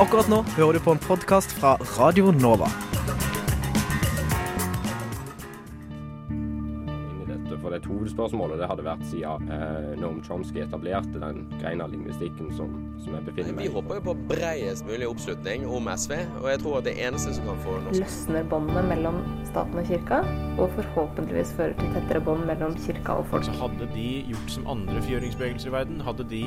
Akkurat nå hører du på en podkast fra Radio Nova. inn i dette, for det hadde vært siden eh, Noam Chomsky etablerte den greina lingvistikken som, som jeg befinner meg i. Vi håper jo på bredest mulig oppslutning om SV, og jeg tror at det eneste som kan få norsk løsner båndene mellom staten og kirka, og forhåpentligvis fører til tettere bånd mellom kirka og folk. Så hadde de gjort som andre fjøringsbevegelser i verden, hadde de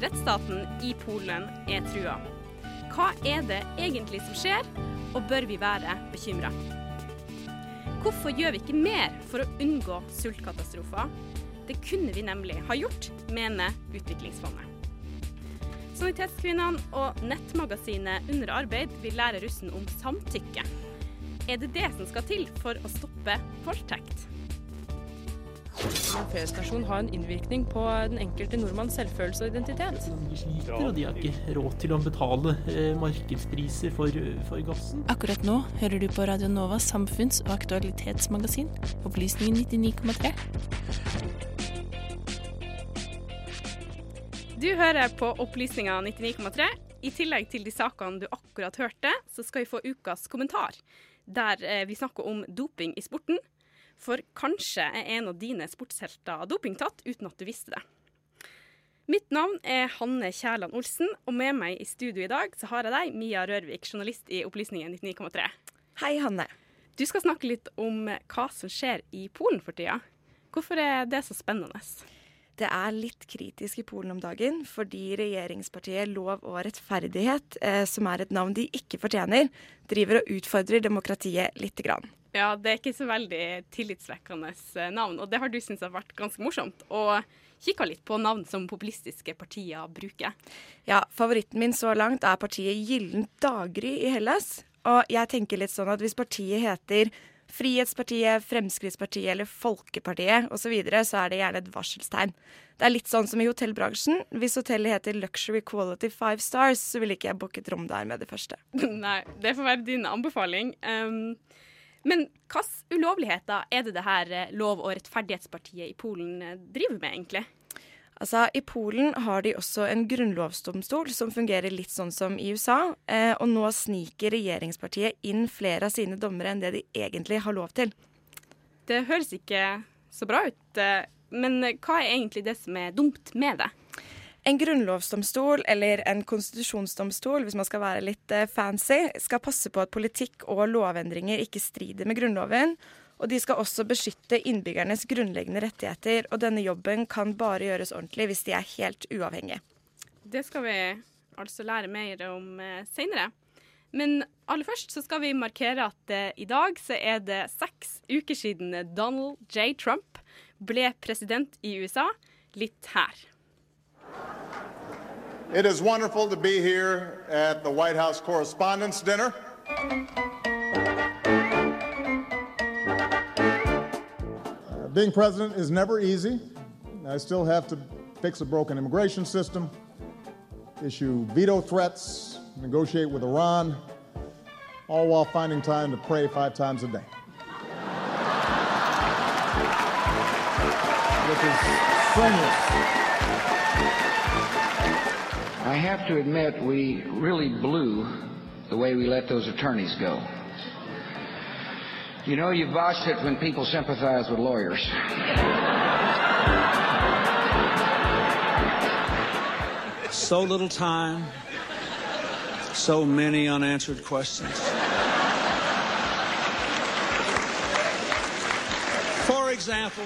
Rettsstaten i Polen er trua. Hva er det egentlig som skjer, og bør vi være bekymra? Hvorfor gjør vi ikke mer for å unngå sultkatastrofer? Det kunne vi nemlig ha gjort, mener Utviklingsfondet. Sanitetskvinnene og nettmagasinet Under arbeid vil lære russen om samtykke. Er det det som skal til for å stoppe voldtekt? En feriestasjon har en innvirkning på den enkelte nordmanns selvfølelse og identitet. De sliter, og de har ikke råd til å betale eh, markedspriser for, for gassen. Akkurat nå hører du på Radio Novas samfunns- og aktualitetsmagasin, Opplysningen 99,3. Du hører på Opplysninga 99,3. I tillegg til de sakene du akkurat hørte, så skal vi få ukas kommentar, der eh, vi snakker om doping i sporten. For kanskje er en av dine sportshelter dopingtatt uten at du visste det. Mitt navn er Hanne Kjærland Olsen, og med meg i studio i dag så har jeg deg, Mia Rørvik, journalist i Opplysningen 99,3. Hei, Hanne. Du skal snakke litt om hva som skjer i Polen for tida. Hvorfor er det så spennende? Det er litt kritisk i Polen om dagen, fordi regjeringspartiet Lov og rettferdighet, eh, som er et navn de ikke fortjener, driver og utfordrer demokratiet lite grann. Ja, det er ikke så veldig tillitsvekkende eh, navn, og det har du syntes har vært ganske morsomt. Og kikka litt på navn som populistiske partier bruker. Ja, favoritten min så langt er partiet Gyllent daggry i Hellas. Og jeg tenker litt sånn at hvis partiet heter Frihetspartiet, Fremskrittspartiet eller Folkepartiet osv., så, videre, så er det gjerne et varselstegn. Det er litt sånn som i hotellbransjen. Hvis hotellet heter Luxury Quality Five Stars, så ville ikke jeg booket rom der med det første. Nei, det får være din anbefaling. Um, men hvilke ulovligheter er det det her eh, Lov- og rettferdighetspartiet i Polen eh, driver med, egentlig? Altså, I Polen har de også en grunnlovsdomstol som fungerer litt sånn som i USA. Eh, og nå sniker regjeringspartiet inn flere av sine dommere enn det de egentlig har lov til. Det høres ikke så bra ut. eh, Men hva er egentlig det som er dumt med det? En grunnlovsdomstol, eller en konstitusjonsdomstol, hvis man skal være litt eh, fancy, skal passe på at politikk og lovendringer ikke strider med Grunnloven. Og de skal også beskytte innbyggernes grunnleggende rettigheter. Og denne jobben kan bare gjøres ordentlig hvis de er helt uavhengige. Det skal vi altså lære mer om eh, seinere. Men aller først så skal vi markere at eh, i dag så er det seks uker siden Donald J. Trump ble president i USA. Litt her. It is wonderful to be here at the White House Correspondents' Dinner. Uh, being president is never easy. I still have to fix a broken immigration system, issue veto threats, negotiate with Iran, all while finding time to pray five times a day. Which is strenuous. I have to admit, we really blew the way we let those attorneys go. You know, you've botched it when people sympathize with lawyers. So little time, so many unanswered questions. For example,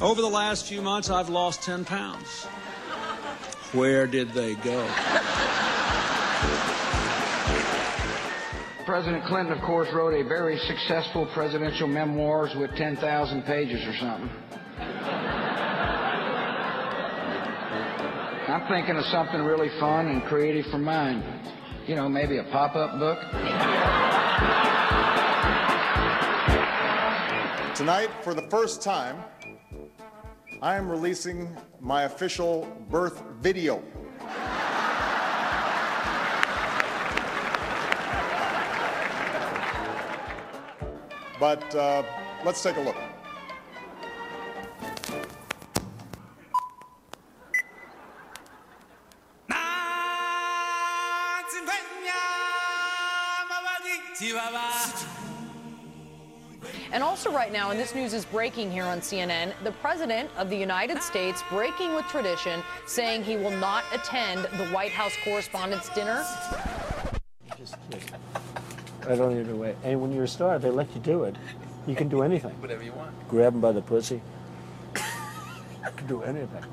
over the last few months, I've lost 10 pounds. Where did they go? President Clinton, of course, wrote a very successful presidential memoirs with 10,000 pages or something. I'm thinking of something really fun and creative for mine. You know, maybe a pop-up book. Tonight, for the first time, I am releasing my official birth video. But uh, let's take a look. Right now, and this news is breaking here on CNN, the President of the United States breaking with tradition, saying he will not attend the White House Correspondents' Dinner. Just kidding. I don't even know. why- And when you're a star, they let you do it. You can do anything. Whatever you want. Grab him by the pussy. You can do anything.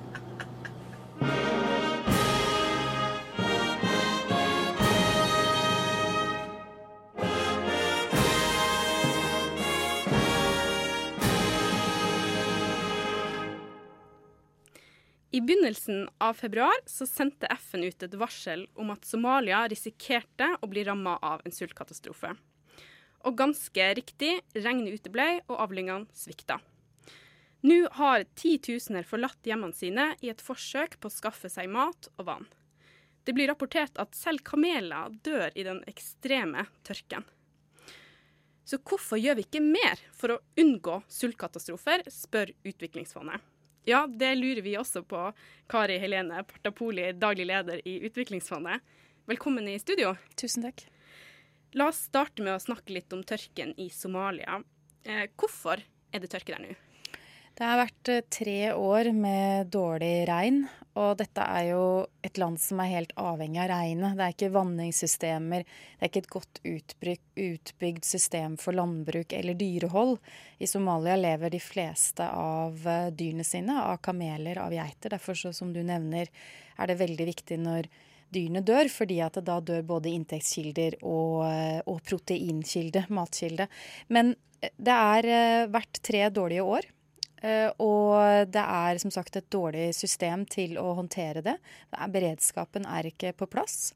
I begynnelsen av februar så sendte FN ut et varsel om at Somalia risikerte å bli ramma av en sultkatastrofe. Og ganske riktig, regnet uteblei og avlingene svikta. Nå har titusener forlatt hjemmene sine i et forsøk på å skaffe seg mat og vann. Det blir rapportert at selv kameler dør i den ekstreme tørken. Så hvorfor gjør vi ikke mer for å unngå sultkatastrofer, spør Utviklingsfondet. Ja, det lurer vi også på. Kari Helene Partapoli, daglig leder i Utviklingsfondet. Velkommen i studio. Tusen takk. La oss starte med å snakke litt om tørken i Somalia. Eh, hvorfor er det tørke der nå? Det har vært eh, tre år med dårlig regn, og dette er jo et land som er helt avhengig av regnet. Det er ikke vanningssystemer, det er ikke et godt utbygd, utbygd system for landbruk eller dyrehold. I Somalia lever de fleste av eh, dyrene sine av kameler, av geiter. Derfor, så, som du nevner, er det veldig viktig når dyrene dør, fordi at da dør både inntektskilder og, eh, og proteinkilde, matkilde. Men det er vært tre dårlige år. Uh, og det er som sagt et dårlig system til å håndtere det. Er, beredskapen er ikke på plass.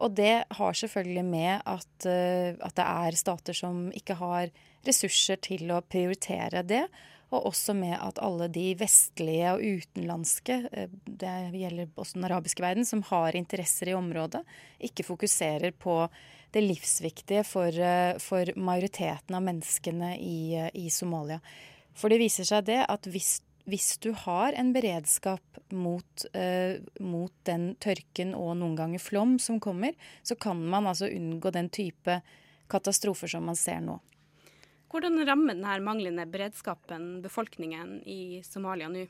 Og det har selvfølgelig med at, uh, at, det er stater som ikke har ressurser til å prioritere det. Og også med at alle de vestlige og utenlandske, uh, det gjelder også den arabiske verden, som har interesser i området, ikke fokuserer på det livsviktige for, for majoriteten av menneskene i, i Somalia. For det viser seg det at hvis, hvis du har en beredskap mot, eh, mot, den tørken og noen ganger flom som kommer, så kan man altså unngå den type katastrofer som man ser nå. Hvordan rammer denne manglende beredskapen befolkningen i Somalia nå?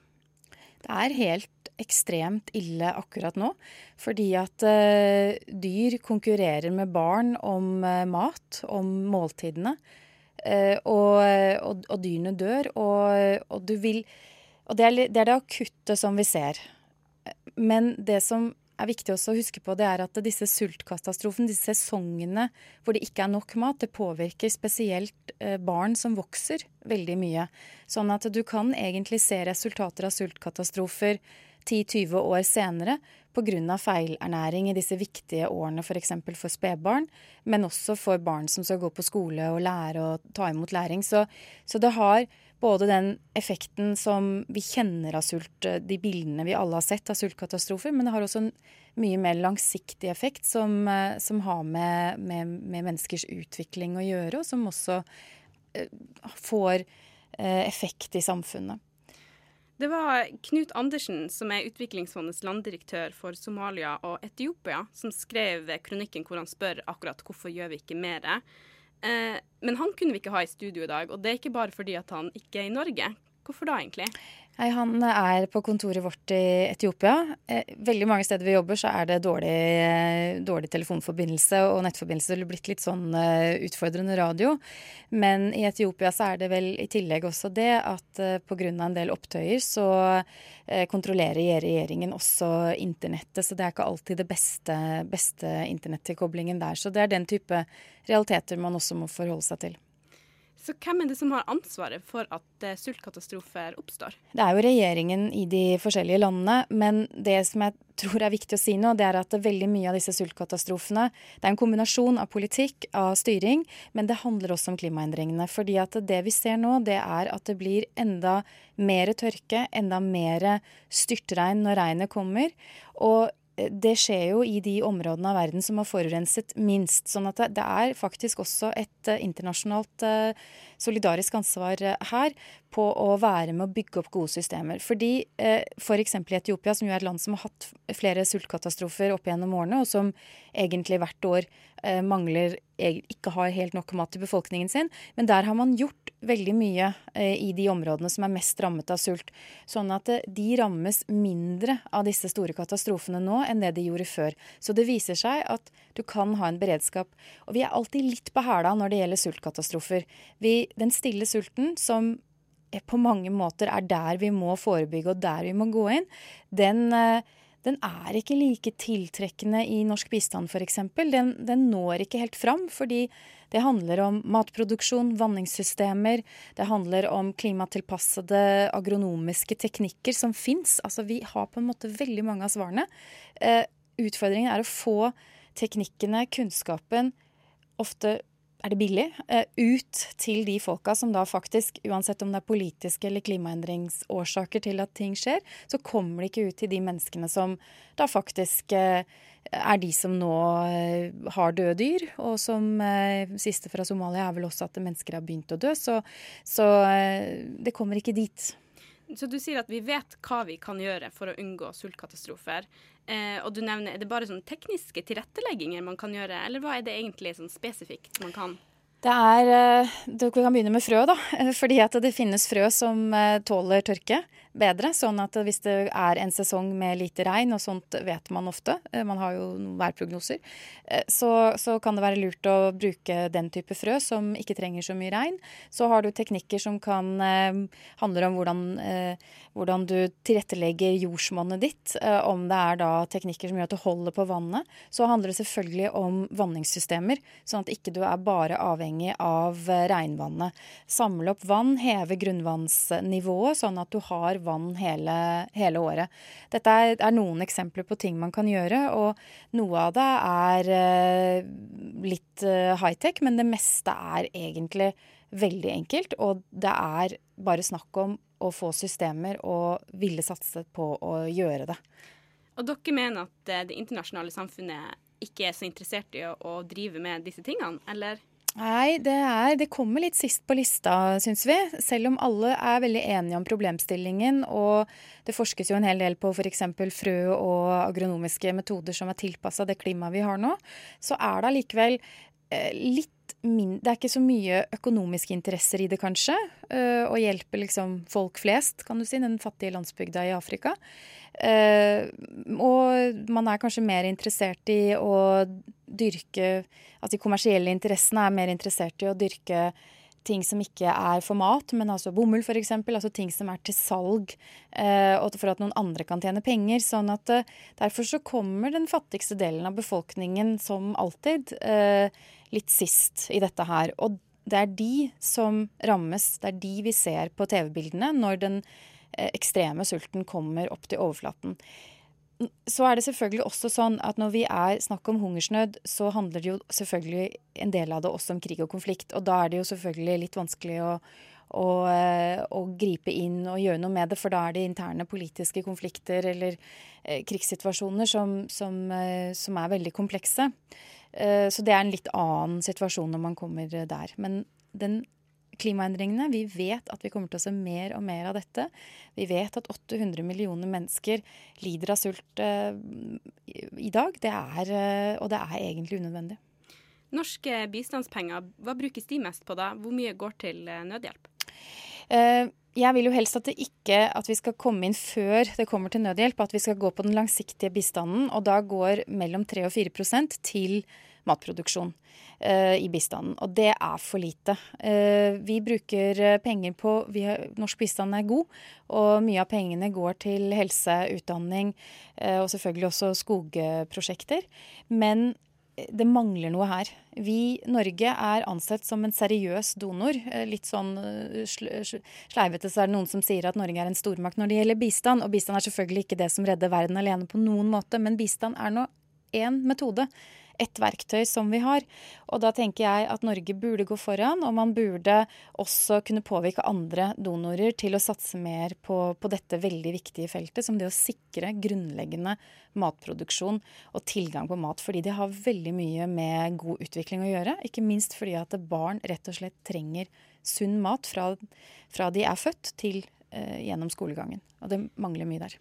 Det er helt ekstremt ille akkurat nå. Fordi at eh, dyr konkurrerer med barn om eh, mat, om måltidene. Uh, og, og, og, dyrene dør, og, og du vil Og det er, det er, det akutte som vi ser. Men det som er viktig også å huske på, det er at disse sultkatastrofene, disse sesongene hvor det ikke er nok mat, det påvirker spesielt uh, barn som vokser veldig mye. Sånn at du kan egentlig se resultater av sultkatastrofer 10-20 år senere pga. feilernæring i disse viktige årene f.eks. For, for spedbarn, men også for barn som skal gå på skole og lære og ta imot læring. Så, så, det har både den effekten som vi kjenner av sult, de bildene vi alle har sett av sultkatastrofer, men det har også en mye mer langsiktig effekt som, som har med, med, med, menneskers utvikling å gjøre, og som også eh, får eh, effekt i samfunnet. Det var Knut Andersen, som er Utviklingsfondets landdirektør for Somalia og Etiopia, som skrev kronikken hvor han spør akkurat hvorfor gjør vi ikke mer. Eh, men han kunne vi ikke ha i studio i dag, og det er ikke bare fordi at han ikke er i Norge. Hvorfor da, egentlig? Nei, Han er på kontoret vårt i Etiopia. Eh, veldig mange steder vi jobber så er det dårlig, eh, dårlig telefonforbindelse og nettforbindelse. Det har blitt litt sånn utfordrende radio. Men i Etiopia så er det vel i tillegg også det at pga. en del opptøyer så kontrollerer regjeringen også internettet. Så det er ikke alltid det beste, beste internettilkoblingen der. Så det er den type realiteter man også må forholde seg til. Så hvem er det som har ansvaret for at eh, sultkatastrofer oppstår? Det er jo regjeringen i de forskjellige landene, men det som jeg tror er viktig å si nå, det er at veldig mye av disse sultkatastrofene det er en kombinasjon av politikk, av styring, men det handler også om klimaendringene. Fordi at det vi ser nå, det er at det blir enda mer tørke, enda mer styrtregn når regnet kommer. Og det skjer jo i de områdene av verden som har forurenset minst. sånn at det er faktisk også et eh, internasjonalt eh, solidarisk ansvar eh, her på å være med å bygge opp gode systemer. Fordi f.eks. For i Etiopia, som jo er et land som har hatt flere sultkatastrofer opp gjennom årene, og som egentlig hvert år mangler ikke har helt nok mat til befolkningen sin. Men der har man gjort veldig mye eh, i de områdene som er mest rammet av sult. Sånn at eh, de rammes mindre av disse store katastrofene nå enn det de gjorde før. Så det viser seg at du kan ha en beredskap. Og vi er alltid litt på hæla når det gjelder sultkatastrofer. Vi, den stille sulten som på mange måter er der vi må forebygge og der vi må gå inn, den eh, den er ikke like tiltrekkende i norsk bistand f.eks. Den, den når ikke helt fram, fordi det handler om matproduksjon, vanningssystemer, det handler om klimatilpassede agronomiske teknikker som fins. Altså, vi har på en måte veldig mange av svarene. Eh, utfordringen er å få teknikkene, kunnskapen, ofte er det billig, eh, ut til de folka som da faktisk, uansett om det er politiske eller klimaendringsårsaker til at ting skjer, så kommer det ikke ut til de menneskene som da faktisk eh, er de som nå eh, har døde dyr. Og som siste fra Somalia er vel også at mennesker har begynt å dø. Så, så det kommer ikke dit. Så du sier at vi vet hva vi kan gjøre for å unngå sultkatastrofer. Eh, og du nevner, Er det bare sånn tekniske tilrettelegginger man kan gjøre, eller hva er det egentlig sånn spesifikt man kan? Det er, eh, Du kan begynne med frø, da. Fordi at det finnes frø som eh, tåler tørke bedre. Sånn at hvis det er en sesong med lite regn, og sånt vet man ofte, eh, man har jo værprognoser, eh, så, så, kan det være lurt å bruke den type frø som ikke trenger så mye regn. Så har du teknikker som kan handle handler om hvordan, hvordan du tilrettelegger jordsmonnet ditt. Om det er da teknikker som gjør at du holder på vannet. Så handler det selvfølgelig om vanningssystemer, sånn at ikke du er bare avhengig av regnvannet. Samle opp vann, heve grunnvannsnivået, sånn at du har vann hele, hele året. Dette er, er, noen eksempler på ting man kan gjøre, og noe av det er uh, litt uh, high-tech, men det meste er egentlig veldig enkelt. Og det er bare snakk om å få systemer og ville satse på å gjøre det. Og dere mener at eh, det internasjonale samfunnet ikke er så interessert i å, å drive med disse tingene, eller? Nei, det, er, det kommer litt sist på lista, syns vi. Selv om alle er veldig enige om problemstillingen. Og det forskes jo en hel del på f.eks. frø og agronomiske metoder som er tilpassa det klimaet vi har nå. Så er det allikevel eh, litt min, det er ikke så mye økonomiske interesser i det, kanskje. Uh, å hjelpe liksom folk flest, kan du si, den fattige landsbygda i Afrika. Uh, og man er kanskje mer interessert i å dyrke At de kommersielle interessene er mer interessert i å dyrke ting som ikke er for mat, men altså bomull f.eks. Altså ting som er til salg, uh, og for at noen andre kan tjene penger. sånn at Derfor så kommer den fattigste delen av befolkningen som alltid litt sist i dette her. Og det er de som rammes, det er de vi ser på TV-bildene når den eh, ekstreme sulten kommer opp til overflaten. Så er det selvfølgelig også sånn at når vi er snakk om hungersnød, så handler det jo selvfølgelig en del av det også om krig og konflikt. Og da er det jo selvfølgelig litt vanskelig å, å, eh, å gripe inn og gjøre noe med det, for da er det interne politiske konflikter eller eh, krigssituasjoner som, som, eh, som er veldig komplekse. Eh, så det er en litt annen situasjon når man kommer der. Men den klimaendringene, vi vet at vi kommer til å se mer og mer av dette. Vi vet at 800 millioner mennesker lider av sult eh, i dag. Det er, eh, og det er egentlig unødvendig. Norske bistandspenger, hva brukes de mest på da? Hvor mye går til nødhjelp? Jeg vil jo helst at, det ikke, at vi skal komme inn før det kommer til nødhjelp, at vi skal gå på den langsiktige bistanden. Og da går mellom 3 og 4% til matproduksjon uh, i bistanden. Og det er for lite. Uh, vi bruker eh, penger på har, Norsk bistand er god, og mye av pengene går til helse, utdanning og selvfølgelig også skogprosjekter. Men det mangler noe her. Vi, Norge, er ansett som en seriøs donor. Eh, litt sånn eh, sleivete så er det noen som sier at Norge er en stormakt når det gjelder bistand. Og bistand er selvfølgelig ikke det som redder verden alene på noen måte, men bistand er nå én metode et verktøy som vi har. Og da tenker jeg at Norge burde gå foran, og man burde også kunne påvirke andre donorer til å satse mer på, på dette veldig viktige feltet, som det å sikre grunnleggende matproduksjon og tilgang på mat. Fordi det har veldig mye med god utvikling å gjøre. Ikke minst fordi at barn rett og slett trenger sunn mat fra, fra de er født til eh, gjennom skolegangen. Og det mangler mye der.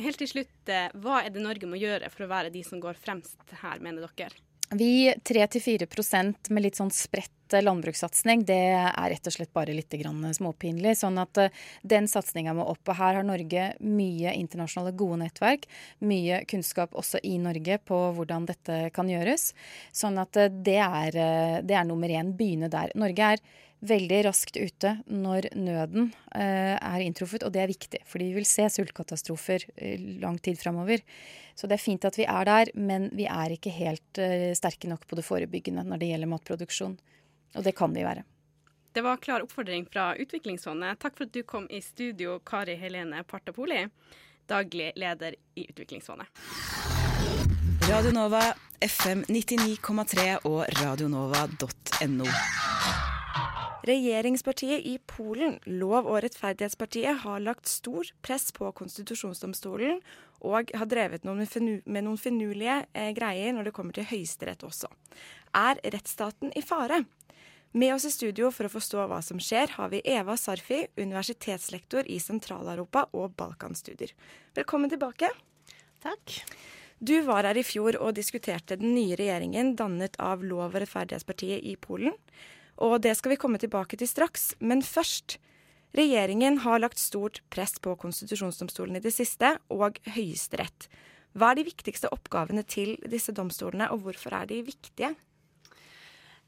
Helt til slutt, eh, hva er det Norge må gjøre for å være de som går fremst her, mener dere? Vi 3-4% med litt sånn spredt landbrukssatsing, det er rett og slett bare litt småpinlig. Sånn at eh, den satsinga må opp. Og her har Norge mye internasjonale gode nettverk. Mye kunnskap også i Norge på hvordan dette kan gjøres. Sånn at eh, det er, det er nummer én. Begynne der. Norge er veldig raskt ute når nøden eh, er inntruffet, og det er viktig. Fordi vi vil se sultkatastrofer eh, lang tid framover. Så det er fint at vi er der, men vi er ikke helt eh, sterke nok på det forebyggende når det gjelder matproduksjon. Og det kan vi være. Det var klar oppfordring fra Utviklingsfondet. Takk for at du kom i studio, Kari Helene Partapoli, daglig leder i Utviklingsfondet. Radio Nova, FM 99,3 og radionova.no. Regjeringspartiet i Polen, Lov- og rettferdighetspartiet, har lagt stor press på konstitusjonsdomstolen og har drevet noen med noen finurlige eh, greier når det kommer til Høyesterett også. Er rettsstaten i fare? Med oss i studio for å forstå hva som skjer, har vi Eva Sarfi, universitetslektor i Sentral-Europa og Balkanstudier. Velkommen tilbake. Takk. Du var her i fjor og diskuterte den nye regjeringen dannet av Lov- og rettferdighetspartiet i Polen. Og det skal vi komme tilbake til straks. Men først. Regjeringen har lagt stort press på konstitusjonsdomstolen i det siste, og Høyesterett. Hva er de viktigste oppgavene til disse domstolene, og hvorfor er de viktige?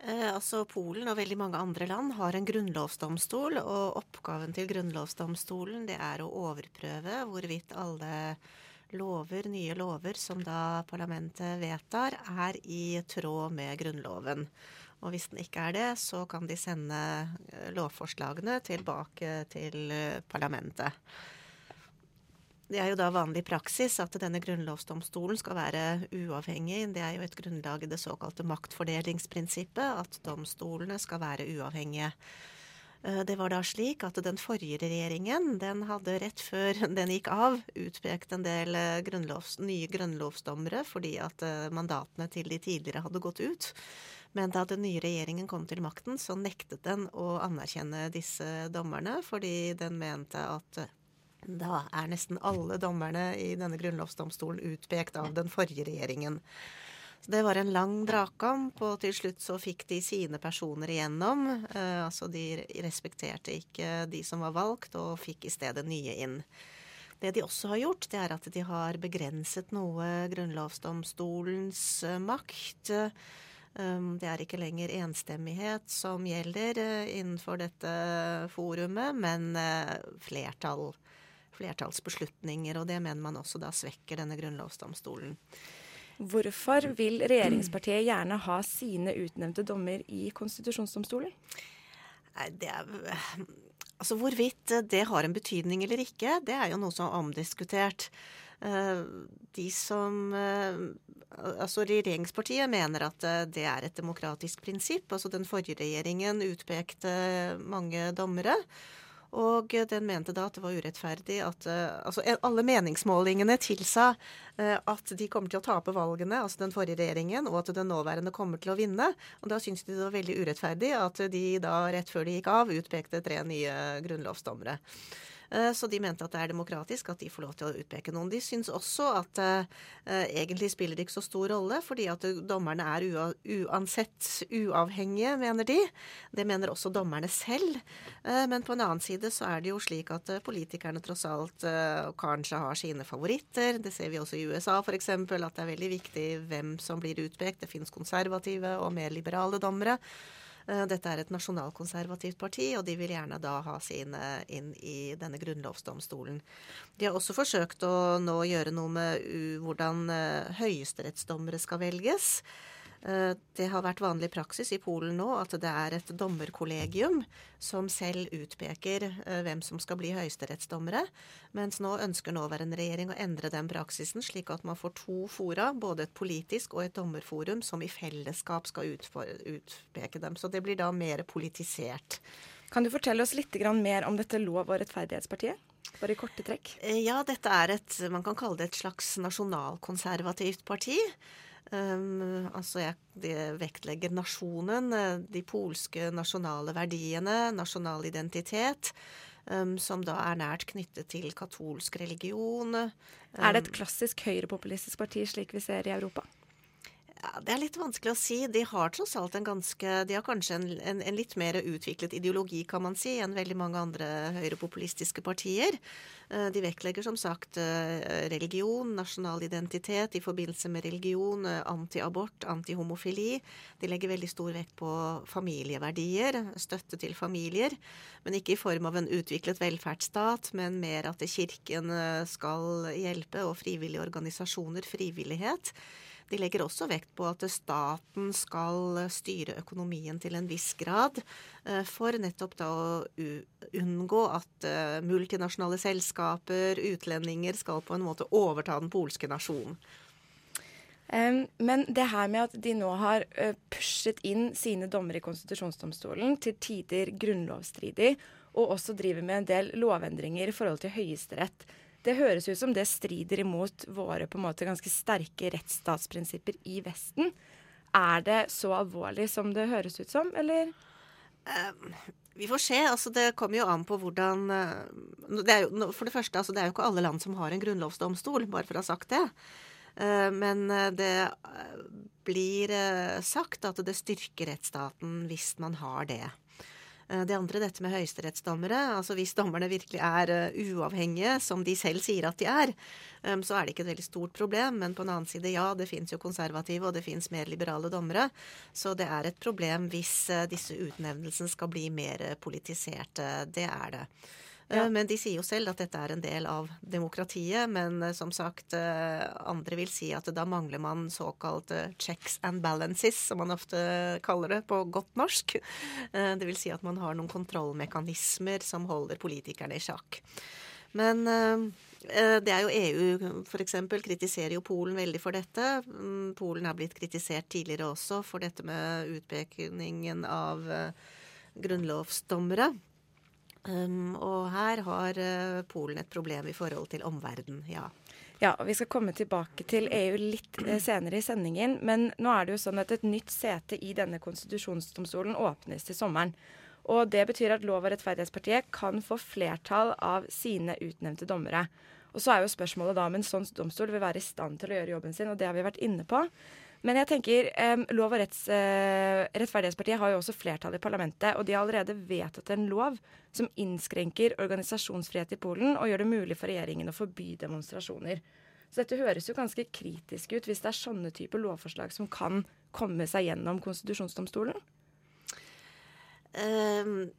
Eh, altså Polen og veldig mange andre land har en grunnlovsdomstol, og oppgaven til grunnlovsdomstolen det er å overprøve hvorvidt alle lover, nye lover som da parlamentet vedtar, er i tråd med Grunnloven. Og hvis den ikke er det, så kan de sende eh, lovforslagene tilbake til eh, parlamentet. Det er jo da vanlig praksis at denne grunnlovsdomstolen skal være uavhengig. Det er jo et grunnlag i det såkalte maktfordelingsprinsippet, at domstolene skal være uavhengige. Eh, det var da slik at den forrige regjeringen den hadde rett før den gikk av, utpekt en del grunnlovs, nye grunnlovsdommere fordi at mandatene til de tidligere hadde gått ut. Men da den nye regjeringen kom til makten, så nektet den å anerkjenne disse dommerne, fordi den mente at eh, da er nesten alle dommerne i denne grunnlovsdomstolen utpekt av den forrige regjeringen. Så Det var en lang dragkamp, og til slutt så fikk de sine personer igjennom. Eh, altså de respekterte ikke de som var valgt, og fikk i stedet nye inn. Det de også har gjort, det er at de har begrenset noe grunnlovsdomstolens eh, makt. Um, det er ikke lenger enstemmighet som gjelder uh, innenfor dette forumet, men uh, flertall, flertallsbeslutninger. Og det mener man også da svekker denne grunnlovsdomstolen. Hvorfor vil regjeringspartiet gjerne ha sine utnevnte dommer i konstitusjonsdomstolen? Det er Altså Hvorvidt det har en betydning eller ikke, det er jo noe som er omdiskutert. Uh, de som Altså Regjeringspartiet mener at eh, det er et demokratisk prinsipp. Altså Den forrige regjeringen utpekte mange dommere. Og den mente da at det var urettferdig at eh, Altså alle meningsmålingene tilsa eh, at de kommer til å tape valgene, altså den forrige regjeringen, og at den nåværende kommer til å vinne. Og da syntes de det var veldig urettferdig at de da rett før de gikk av, utpekte tre nye grunnlovsdommere. Eh, så de mente at det er demokratisk at de får lov til å utpeke noen. De syns også at uh, egentlig spiller det ikke så stor rolle, fordi at dommerne er uansett uavhengige, mener de. Det mener også dommerne selv. Uh, men på en annen side så er det jo slik at uh, politikerne tross alt kanskje har sine favoritter. Det ser vi også i USA f.eks., at det er veldig viktig hvem som blir utpekt. Det finnes konservative og mer liberale dommere. Eh, dette er et nasjonalkonservativt parti, og de vil gjerne da ha sine inn i denne grunnlovsdomstolen. De har også forsøkt å nå gjøre noe med hvordan eh, høyesterettsdommere skal velges. Eh, Det har vært vanlig praksis i Polen nå at det er et dommerkollegium som selv utpeker eh, hvem som skal bli høyesterettsdommere, mens nå ønsker nåværende regjering å endre den praksisen, slik at man får to fora, både et politisk og et dommerforum, som i fellesskap skal utpeke dem. Så det blir da mer politisert. Kan du fortelle oss litt mer om dette lov- og rettferdighetspartiet? Bare i korte trekk. Eh, Ja, dette er et Man kan kalle det et slags nasjonalkonservativt parti. Um, altså jeg, Det vektlegger nasjonen, eh, de polske nasjonale verdiene, nasjonal identitet. Um, som da er nært knyttet til katolsk religion. Er det et Um, klassisk høyrepopulistisk parti slik vi ser i Europa? Ja, Det er litt vanskelig å si. De har tross alt en ganske De har kanskje en, en, en litt mer utviklet ideologi, kan man si, enn veldig mange andre høyrepopulistiske partier. Eh, De vektlegger som sagt eh, religion, nasjonal identitet i forbindelse med religion, eh, antiabort, antihomofili. De legger veldig stor vekt på familieverdier, støtte til familier. Men ikke i form av en utviklet velferdsstat, men mer at Kirken skal hjelpe, og frivillige organisasjoner, frivillighet. De legger også vekt på at staten skal styre økonomien til en viss grad, eh, for nettopp da å unngå at eh, multinasjonale selskaper, utlendinger, skal på en måte overta den polske nasjonen. Men det her med at de nå har pushet inn sine dommere i konstitusjonsdomstolen, til tider grunnlovsstridig, og også driver med en del lovendringer i forhold til Høyesterett, det høres ut som det strider imot våre på en måte ganske sterke rettsstatsprinsipper i Vesten. Er det så alvorlig som det høres ut som, eller? Vi får se. altså Det kommer jo an på hvordan eh, det jo, For det første, altså det er jo ikke alle land som har en grunnlovsdomstol, bare for å ha sagt det. Eh, Men eh, det blir sagt at det styrker rettsstaten hvis man har det. Eh, Det andre, dette med høyesterettsdommere. altså Hvis dommerne virkelig er eh, uavhengige, som de selv sier at de er, eh, så er det ikke et veldig stort problem. Men på en annen side, ja, det fins jo konservative, og det fins mer liberale dommere. Så det er et problem hvis disse utnevnelsene skal bli mer politiserte. Det er det. Eh, Men de sier jo selv at dette er en del av demokratiet. Men eh, som sagt, eh, andre vil si at da mangler man såkalte checks and balances, som man ofte kaller det på godt norsk. Det vil si at man har noen kontrollmekanismer som holder politikerne i sjakk. Men det er jo EU f.eks. kritiserer jo Polen veldig for dette. Mm, Polen har blitt kritisert tidligere også for dette med utpekningen av grunnlovsdommere. Um, og her har uh, Polen et problem i forhold til omverdenen, ja. Ja, og Vi skal komme tilbake til EU litt eh, senere i sendingen. Men nå er det jo sånn at et nytt sete i denne konstitusjonsdomstolen åpnes til sommeren. Og Det betyr at Lov- og rettferdighetspartiet kan få flertall av sine utnevnte dommere. Og Så er jo spørsmålet da om en sånn domstol vil være i stand til å gjøre jobben sin, og det har vi vært inne på. Men jeg tenker, um, Lov- og retts, uh, rettferdighetspartiet har jo også flertall i parlamentet, og de har allerede vedtatt en lov som innskrenker organisasjonsfrihet i Polen og gjør det mulig for regjeringen å forby demonstrasjoner. Så dette høres jo ganske kritisk ut hvis det er sånne typer lovforslag som kan komme seg gjennom konstitusjonsdomstolen. Um,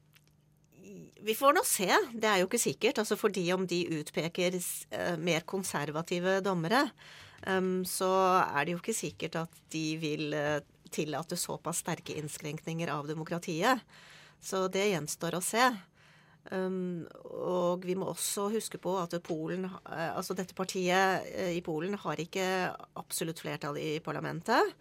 vi får nå se. Det er jo ikke sikkert. altså Fordi om de utpeker eh, mer konservative dommere, så er det jo ikke sikkert at de vil eh, tillate såpass sterke innskrenkninger av demokratiet. Så det gjenstår å se. Um, og vi må også huske på at Polen, eh, altså dette partiet eh, i Polen har ikke absolutt flertall i parlamentet.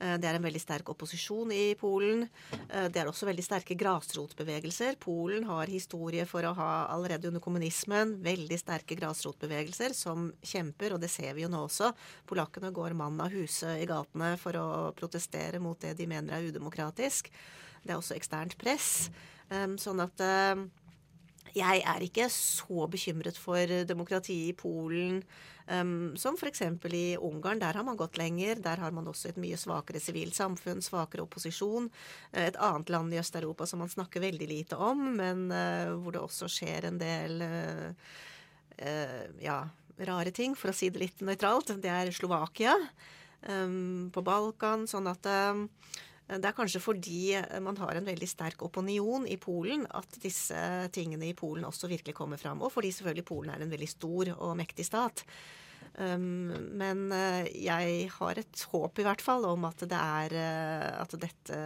Eh, Det er en veldig sterk opposisjon i Polen. Eh, Det er også veldig sterke grasrotbevegelser. Polen har historie for å ha allerede under kommunismen veldig sterke grasrotbevegelser som kjemper, og det ser vi jo nå også. Polakkene går mann av huse i gatene for å protestere mot det de mener er udemokratisk. Det er også eksternt press. Um, Sånn at eh, jeg er ikke så bekymret for demokratiet i Polen um, som f.eks. i Ungarn. Der har man gått lenger. Der har man også et mye svakere sivilt samfunn, svakere opposisjon. Eh, Et annet land i Øst-Europa som man snakker veldig lite om, men uh, hvor det også skjer en del uh, uh, ja, rare ting, for å si det litt nøytralt. Det er Slovakia um, på Balkan. Sånn at um, det er kanskje fordi man har en veldig sterk opinion i Polen at disse tingene i Polen også virkelig kommer fram. Og fordi selvfølgelig Polen er en veldig stor og mektig stat. Um, men uh, jeg har et håp i hvert fall om at, det er, at dette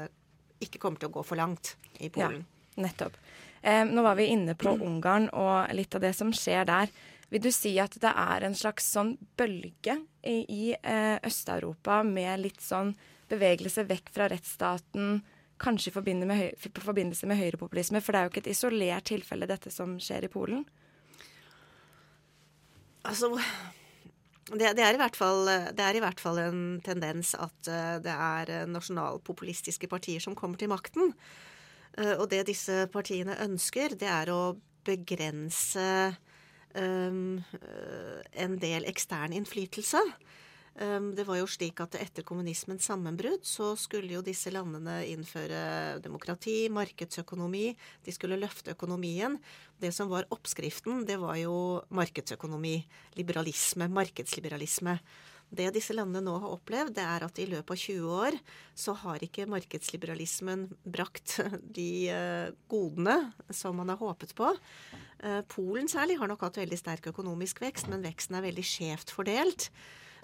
ikke kommer til å gå for langt i Polen. Ja, nettopp. Eh, nå var vi inne på Ungarn og litt av det som skjer der. Vil du si at det er en slags sånn bølge i, i eh, Øst-Europa med litt sånn bevegelse vekk fra rettsstaten, kanskje i forbindelse med, høyrepopulisme? For det er jo ikke et isolert tilfelle, dette som skjer i Polen? Altså det, det, er fall, det, er i hvert fall, en tendens at uh, det er uh, nasjonalpopulistiske partier som kommer til makten. Uh, og det disse partiene ønsker, det er å begrense um, en del ekstern innflytelse. Ehm, det var jo slik at etter kommunismens sammenbrudd så skulle jo disse landene innføre demokrati, markedsøkonomi. De skulle løfte økonomien. Det som var oppskriften, det var jo markedsøkonomi. Liberalisme, markedsliberalisme. Det disse landene nå har opplevd, det er at i løpet av 20 år så har ikke markedsliberalismen brakt de eh, godene som man har håpet på. Eh, Polen særlig har nok hatt veldig sterk økonomisk vekst, men veksten er veldig skjevt fordelt.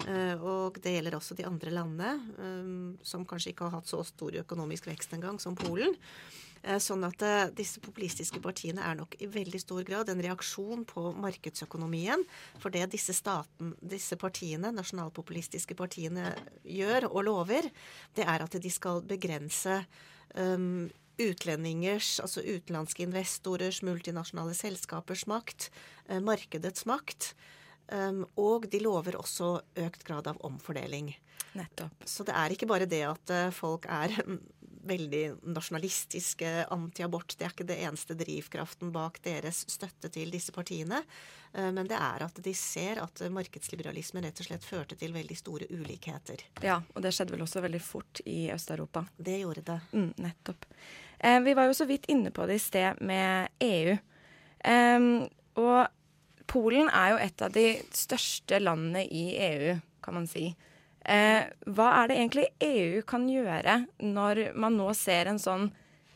Eh, og det gjelder også de andre landene, eh, som kanskje ikke har hatt så stor økonomisk vekst engang som Polen. Eh, sånn at disse populistiske partiene er nok i veldig stor grad en reaksjon på markedsøkonomien. For det disse, staten, disse partiene, nasjonalpopulistiske partiene, gjør og lover, det er at de skal begrense um, utlendingers, altså utenlandske investorers, multinasjonale selskapers makt, markedets makt. Um, og de lover også økt grad av omfordeling. Nettopp. Så det er ikke bare det at uh, folk er veldig nasjonalistiske, anti-abort. Det er ikke det eneste drivkraften bak deres støtte til disse partiene. Uh, men det er at de ser at markedsliberalisme rett og slett førte til veldig store ulikheter. Ja, og det skjedde vel også veldig fort i Øst-Europa. Det gjorde det. Mm, nettopp. Uh, vi var jo så vidt inne på det i sted med EU. Og Polen er jo et av de største landene i EU, kan man si. Eh, hva er det egentlig EU kan gjøre når man nå ser en sånn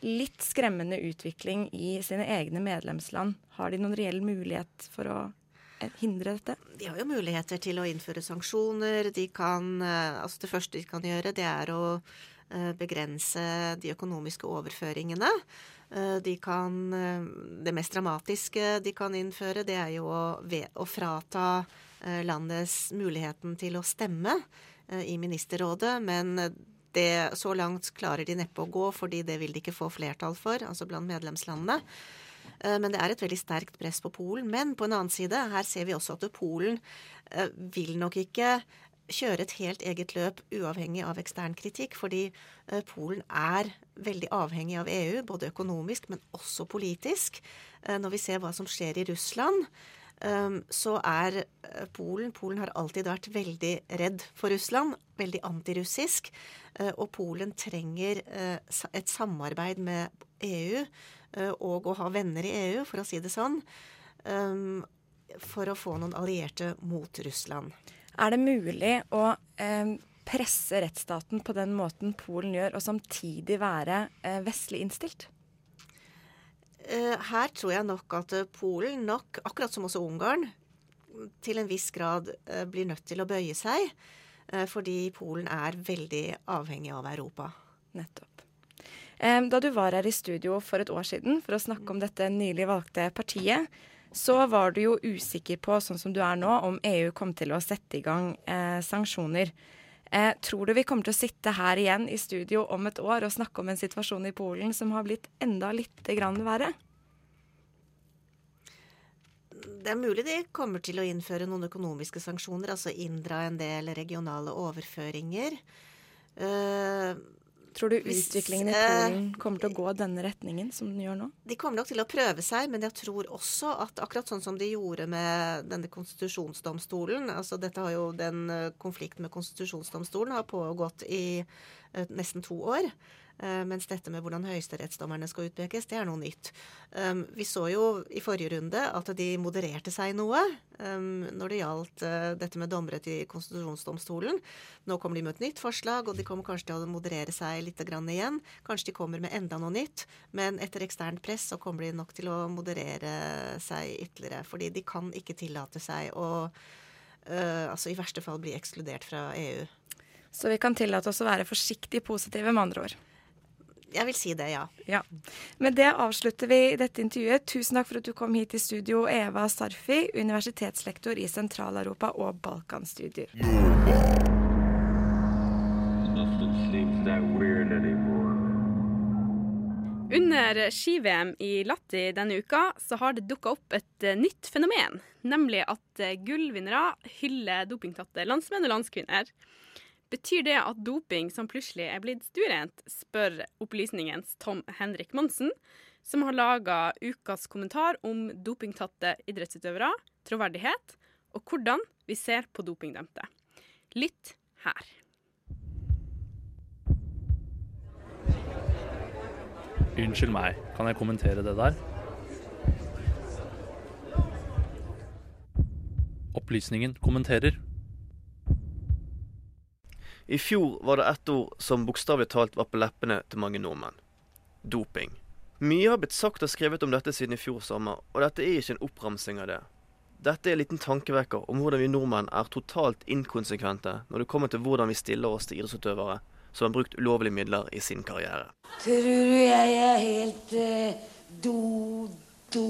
litt skremmende utvikling i sine egne medlemsland? Har de noen reell mulighet for å eh, hindre dette? De har jo muligheter til å innføre sanksjoner. De kan, eh, altså det første de kan gjøre, det er å eh, begrense de økonomiske overføringene. Eh, de kan eh, Det mest dramatiske de kan innføre, det er jo å, å frata eh, landets muligheten til å stemme i ministerrådet. Men det, så langt klarer de neppe å gå, fordi det vil de ikke få flertall for, altså blant medlemslandene. Men det er et veldig sterkt press på Polen. Men på en annen side, her ser vi også at Polen vil nok ikke kjøre et helt eget løp uavhengig av ekstern kritikk, fordi eh, Polen er veldig avhengig av EU, både økonomisk, men også politisk. Eh, når vi ser hva som skjer i Russland, eh, så er Polen Polen har alltid vært veldig redd for Russland, veldig antirussisk. Og Polen trenger et samarbeid med EU og å ha venner i EU, for å si det sånn, for å få noen allierte mot Russland. Er det mulig å eh, presse rettsstaten på den måten Polen gjør, og samtidig være eh, vestlig innstilt? Eh, her tror jeg nok at eh, Polen, nok, akkurat som også Ungarn, til en viss grad eh, blir nødt til å bøye seg. Fordi Polen er veldig avhengig av Europa. Nettopp. Da du var her i studio for et år siden for å snakke om dette nylig valgte partiet, så var du jo usikker på, sånn som du er nå, om EU kom til å sette i gang eh, sanksjoner. Eh, tror du vi kommer til å sitte her igjen i studio om et år og snakke om en situasjon i Polen som har blitt enda litt grann verre? Det er mulig de kommer til å innføre noen økonomiske sanksjoner, altså inndra en del regionale overføringer. Uh, Tror du utviklingen i Polen kommer til å gå denne retningen som den gjør nå? De kommer nok til å prøve seg, men jeg tror også at akkurat sånn som de gjorde med denne konstitusjonsdomstolen altså dette har jo Den eh, konflikten med konstitusjonsdomstolen har pågått i uh, nesten to år. Uh, mens dette med hvordan høyesterettsdommerne skal utpekes, det er noe nytt. Um, vi så jo i forrige runde at de modererte seg noe um, når det gjaldt uh, dette med dommere til konstitusjonsdomstolen. Nå kommer de med et nytt forslag, og de kommer kanskje til å moderere seg litt igjen. Kanskje de kommer med enda noe nytt, men etter eksternt press så kommer de nok til å moderere seg ytterligere. Fordi de kan ikke tillate seg å eh, altså i verste fall bli ekskludert fra EU. Så vi kan tillate oss å være forsiktig positive, med andre ord. Jeg vil si det, ja. Ja. Med det avslutter vi dette intervjuet. Tusen takk for at du kom hit i studio, Eva Sarfi, universitetslektor i Sentral-Europa og Balkanstudier. Under ski-VM i Latti denne uka så har det dukka opp et eh, nytt fenomen. Nemlig at eh, gullvinnere hyller dopingtatte landsmenn og landskvinner. Betyr det at doping som plutselig er blitt stuerent, spør Opplysningens Tom Henrik Monsen, som har laga ukas kommentar om dopingtatte idrettsutøvere, troverdighet og hvordan vi ser på dopingdømte. Lytt her. Unnskyld meg, kan jeg kommentere det der? Opplysningen kommenterer. I fjor var det ett ord som bokstavelig talt var på leppene til mange nordmenn. Doping. Mye har blitt sagt og skrevet om dette siden i fjor sommer, og dette er ikke en oppramsing av det. Dette er en liten tankevekker om hvordan vi nordmenn er totalt inkonsekvente når det kommer til hvordan vi stiller oss til idrettsutøvere som har brukt ulovlige midler i sin karriere. Tror du jeg er helt eh, do, do,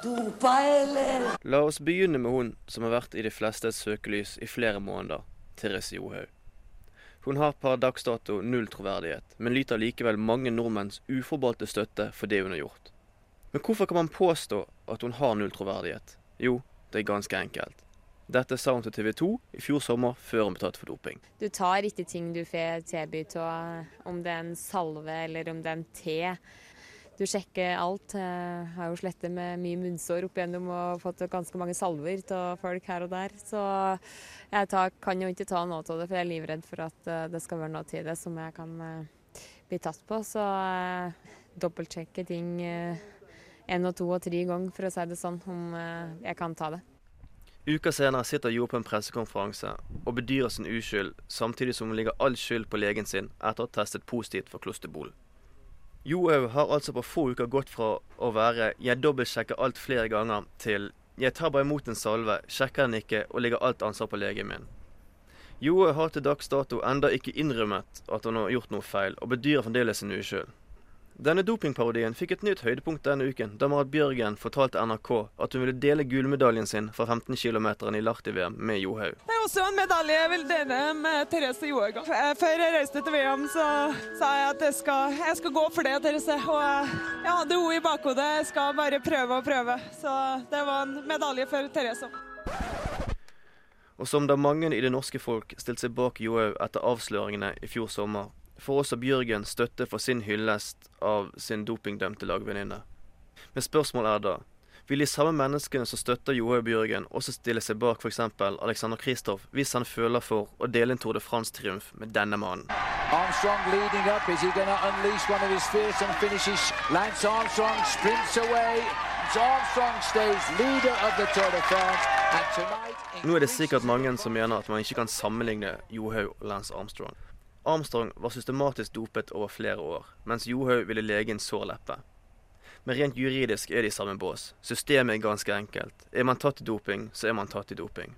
dopa, eller? La oss begynne med hun som har vært i de flestes søkelys i flere måneder, Therese Johaug. Hun har per dags dato null troverdighet, men lyter likevel mange nordmenns uforbeholdte støtte for det hun har gjort. Men hvorfor kan man påstå at hun har null troverdighet? Jo, det er ganske enkelt. Dette sa hun til TV 2 i fjor sommer, før hun ble tatt for doping. Du tar ikke ting du får tilbudt om det er en salve eller om det er en te. Du sjekker alt. Jeg har jo slettet med mye munnsår opp igjennom og fått ganske mange salver av folk her og der. Så jeg tar, kan jo ikke ta noe av det, for jeg er livredd for at eh, det skal være noe til det som jeg kan uh, bli tatt på. Så jeg dobbeltsjekker ting én og to og tre ganger, for å si det sånn, om jeg kan ta det. Uka senere sitter Jo på en pressekonferanse og bedyrer sin uskyld, samtidig som hun ligger all skyld på legen sin etter å ha testet positivt for klosterbol. Johaug har altså på få uker gått fra å være 'jeg dobbeltsjekker alt flere ganger' til 'jeg tar bare imot en salve, sjekker den ikke og legger alt ansvar på legen min'. Johaug har til dags dato enda ikke innrømmet at hun har gjort noe feil, og bedyrer fremdeles sin uskyld. Denne dopingparodien fikk et nytt høydepunkt denne uken, da Marit Bjørgen fortalte NRK at hun ville dele gullmedaljen sin fra 15 km i Lahti-VM med Johaug. Det er også en medalje jeg vil dele med Therese Johaug. Før jeg reiste til VM, så sa jeg at jeg skal, jeg skal gå for det, Therese. Og jeg hadde henne i bakhodet. Jeg skal bare prøve og prøve. Så det var en medalje for Therese. Og som da mange i det norske folk stilte seg bak Johaug etter avsløringene i fjor sommer, får også Bjørgen støtte for sin hyllest av sin dopingdømte lagvenninne. Men spørsmålet er da vil de samme menneskene som støtter Johaug Bjørgen, også stille seg bak f.eks. Alexander Kristoff hvis han føler for å dele en Tour de France-triumf med denne mannen? Armstrong leading up. Is he going to unleash one of his fearsome finishes? Lance Armstrong sprints away. Armstrong stays leader of the Tour de France. And tonight... Nå er det sikkert mange som mener at man ikke kan sammenligne Johaug og Lance Armstrong. Armstrong var systematisk dopet over flere år, mens Johaug ville lege en sår leppe. Men rent juridisk er de i samme bås. Systemet er ganske enkelt. Er man tatt i doping, så er man tatt i doping.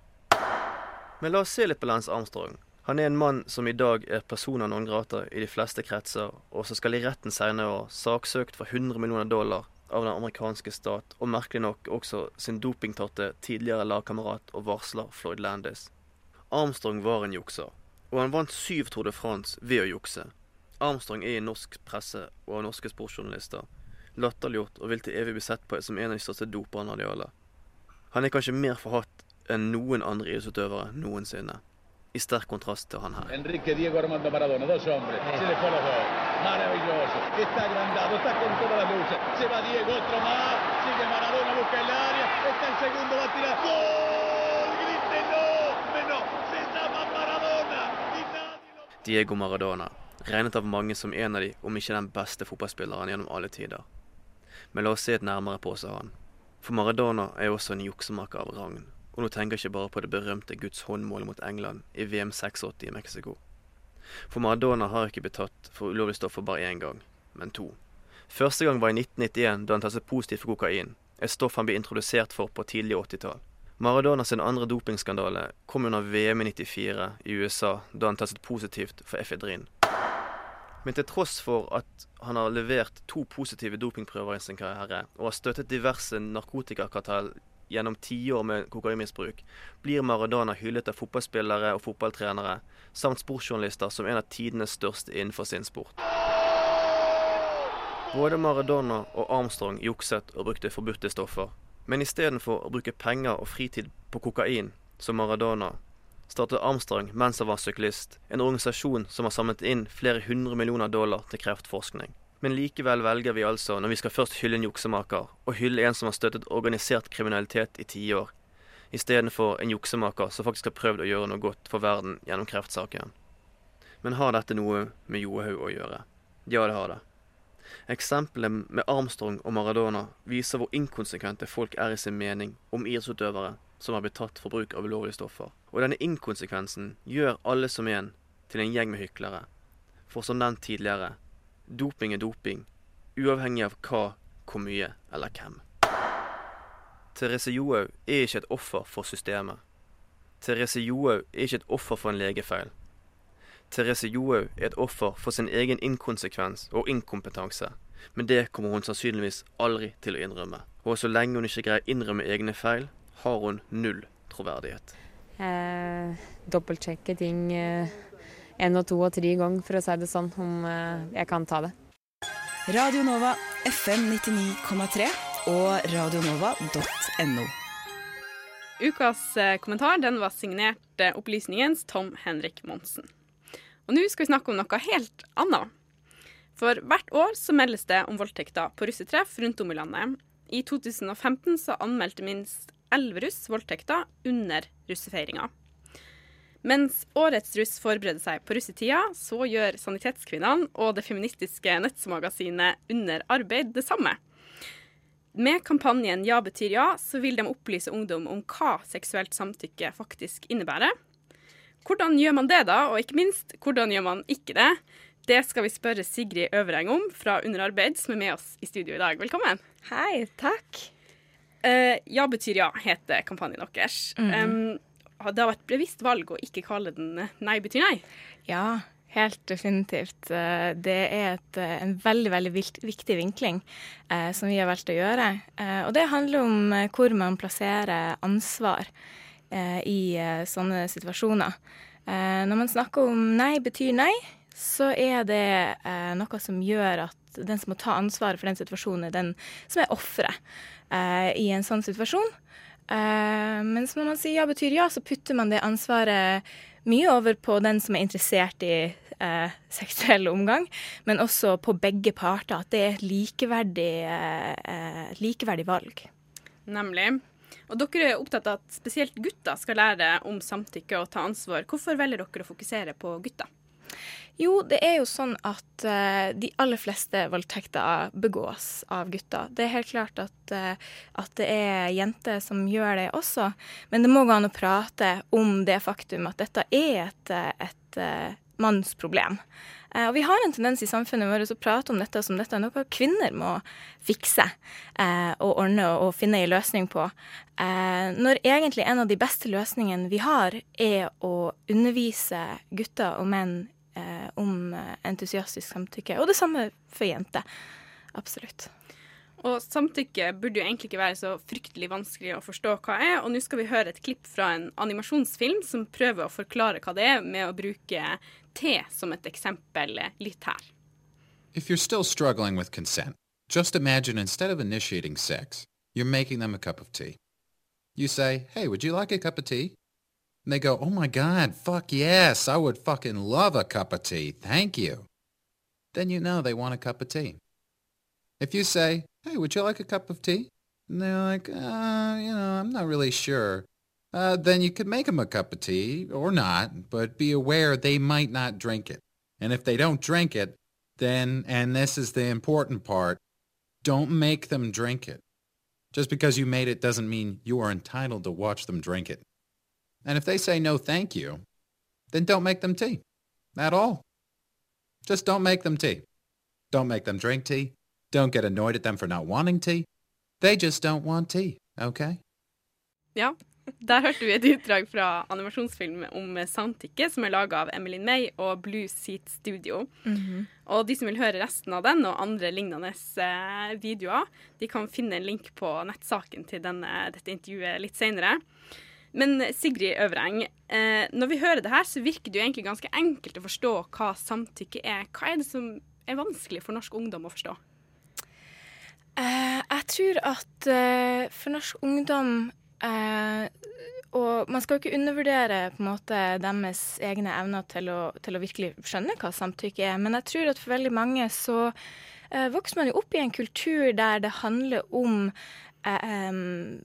Men la oss se litt på Lance Armstrong. Han er en mann som i dag er persona non grata i de fleste kretser, og som skal i retten senere år saksøkt for 100 millioner dollar av den amerikanske stat, og merkelig nok også sin dopingtatte tidligere lagkamerat og varsler Floyd Landis. Armstrong var en jukser, og han vant syv Tour de France ved å jukse. Armstrong er i norsk presse og av norske sportsjournalister latterliggjort og vil til evig bli sett på som en av de største doperne av de alle. Han er kanskje mer forhatt enn noen andre idrettsutøvere noensinne. I sterk kontrast til han her. Enrique Diego Armando Maradona, dos hombres, se le fue los dos. Maravilloso, está agrandado, está con todas las luces. Se va Diego, otro más, sigue Maradona, busca el área, está el segundo, va a tirar. ¡Gol! ¡Grítenlo! ¡Menos! ¡Se llama Maradona! Diego Maradona, regnet av mange som en av de, om ikke den beste fotballspilleren gjennom alle tider. Men la oss se et nærmere på, sa han. For Maradona er også en juksemaker av rang, og nå tenker jeg ikke bare på det berømte Guds håndmålet mot England i VM 86 i Mexico. For Maradona har ikke blitt tatt for ulovlig stoffer bare én gang, men to. Første gang var i 1991, da han testet positivt for kokain, et stoff han ble introdusert for på tidlig 80-tall. Maradona sin andre dopingskandale kom under VM i 94 i USA, da han testet positivt for efedrin. Men til tross for at han har levert to positive dopingprøver i sin karriere, og har støttet diverse narkotikakartell gjennom tiår med kokainmisbruk, blir Maradona hyllet av fotballspillere og fotballtrenere, samt sportsjournalister som en av tidenes største innenfor sin sport. Både Maradona og Armstrong jukset og brukte forbudte stoffer. Men istedenfor å bruke penger og fritid på kokain, som Maradona, startet Armstrong mens han var syklist, en organisasjon som har samlet inn flere hundre millioner dollar til kreftforskning. Men likevel velger vi altså, når vi skal først hylle en juksemaker, å hylle en som har støttet organisert kriminalitet i tiår, istedenfor en juksemaker som faktisk har prøvd å gjøre noe godt for verden gjennom kreftsaken. Men har dette noe med Johaug å gjøre? Ja, det har det. Eksempelet med Armstrong og Maradona viser hvor inkonsekvente folk er i sin mening om idrettsutøvere som har blitt tatt for bruk av ulovlige stoffer. Og denne inkonsekvensen gjør alle som en til en gjeng med hyklere. For som nevnt tidligere, doping er doping, uavhengig av hva, hvor mye eller hvem. Therese Johaug er ikke et offer for systemet. Therese Johaug er ikke et offer for en legefeil. Therese Johaug er et offer for sin egen inkonsekvens og inkompetanse, men det kommer hun sannsynligvis aldri til å innrømme. Og så lenge hun ikke greier å innrømme egne feil, har hun null troverdighet. Eh, Dobbeltsjekke ting eh, en og to og tre ganger, for å si det sånn, om eh, jeg kan ta det. Radio Nova, FM 99,3 og radionova.no. Ukas eh, kommentar den var signert eh, Opplysningens Tom Henrik Monsen. Og nå skal vi snakke om noe helt annet. For hvert år så meldes det om voldtekter på russetreff rundt om i landet. I 2015 så anmeldte minst elleve russ voldtekter under russefeiringa. Mens årets russ forbereder seg på russetida, så gjør Sanitetskvinnene og det feministiske nettmagasinet Under arbeid det samme. Med kampanjen Ja betyr ja, så vil de opplyse ungdom om hva seksuelt samtykke faktisk innebærer. Hvordan gjør man det, da? Og ikke minst, hvordan gjør man ikke det? Det skal vi spørre Sigrid Øvereng om fra Under arbeid, som er med oss i studio i dag. Velkommen. Hei, takk. Uh, ja betyr ja, heter kampanjen deres. Mhm. Um, det har vært bevisst valg å ikke kalle den eh, Nei betyr nei. Ja, helt definitivt. Eh, Det er et, en veldig veldig viktig vinkling eh, som vi har valgt å gjøre. Eh, og det handler om eh, hvor man plasserer ansvar eh, i eh, sånne situasjoner. Eh, når man snakker om nei betyr nei, så er det eh, noe som gjør at den som må ta ansvaret for den situasjonen, er den som er offeret eh, i en sånn situasjon. Eh, mens når man sier ja betyr ja, så putter man det ansvaret mye over på den som er interessert i eh, seksuell omgang, men også på begge parter. At det er et likeverdig, eh, eh, likeverdig valg. Nemlig. Og dere er opptatt av at spesielt gutter skal lære om samtykke og ta ansvar. Hvorfor velger dere å fokusere på gutter? Jo, det er jo sånn at uh, de aller fleste voldtekter begås av gutter. Det er helt klart at, uh, at det er jenter som gjør det også, men det må gå an å prate om det faktum at dette er et, eh, et uh, mannsproblem. Eh, og vi har en tendens i samfunnet vårt å prate om dette som dette er noe kvinner må fikse eh, og ordne og, finne en løsning på. Eh, når egentlig en av de beste løsningene vi har, er å undervise gutter og menn om entusiastisk samtykke. Og det samme for jenter. Absolutt. Og samtykke burde jo egentlig ikke være så fryktelig vanskelig å forstå hva er, og nå skal vi høre et klipp fra en animasjonsfilm som prøver å forklare hva det er, med å bruke te som et eksempel litt her. If you're still struggling with consent, just imagine instead of initiating sex, you're making them a cup of tea. You say, hey, would you like a cup of tea? And they go, oh my God, fuck yes, I would fucking love a cup of tea, thank you. Then you know they want a cup of tea. If you say, hey, would you like a cup of tea? And they're like, uh, you know, I'm not really sure. Uh, then you could make them a cup of tea, or not, but be aware they might not drink it. And if they don't drink it, then, and this is the important part, don't make them drink it. Just because you made it doesn't mean you are entitled to watch them drink it. And if they say no thank you, then don't make them tea. At all. Just don't make them tea. Don't make them drink tea. Don't get annoyed at them for not wanting tea. They just don't want tea, okay? Ja, Der hørte vi et utdrag fra animasjonsfilm om samtykke, som er laga av Emily May og Blue Seat Studio. Mhm. Og de som vil høre resten av den og andre lignende eh, videoer, de kan finne en link på nettsaken til denne, dette intervjuet litt senere. Men Sigrid Øvreng, eh, når vi hører det her, så virker det jo egentlig ganske enkelt å forstå hva samtykke er. Hva er det som er vanskelig for norsk ungdom å forstå? Eh, jeg tror at eh, for norsk ungdom eh, Og man skal jo ikke undervurdere på en måte deres egne evner til å, til å virkelig skjønne hva samtykke er, men jeg tror at for veldig mange så vokser man jo opp i en kultur der det handler om Um,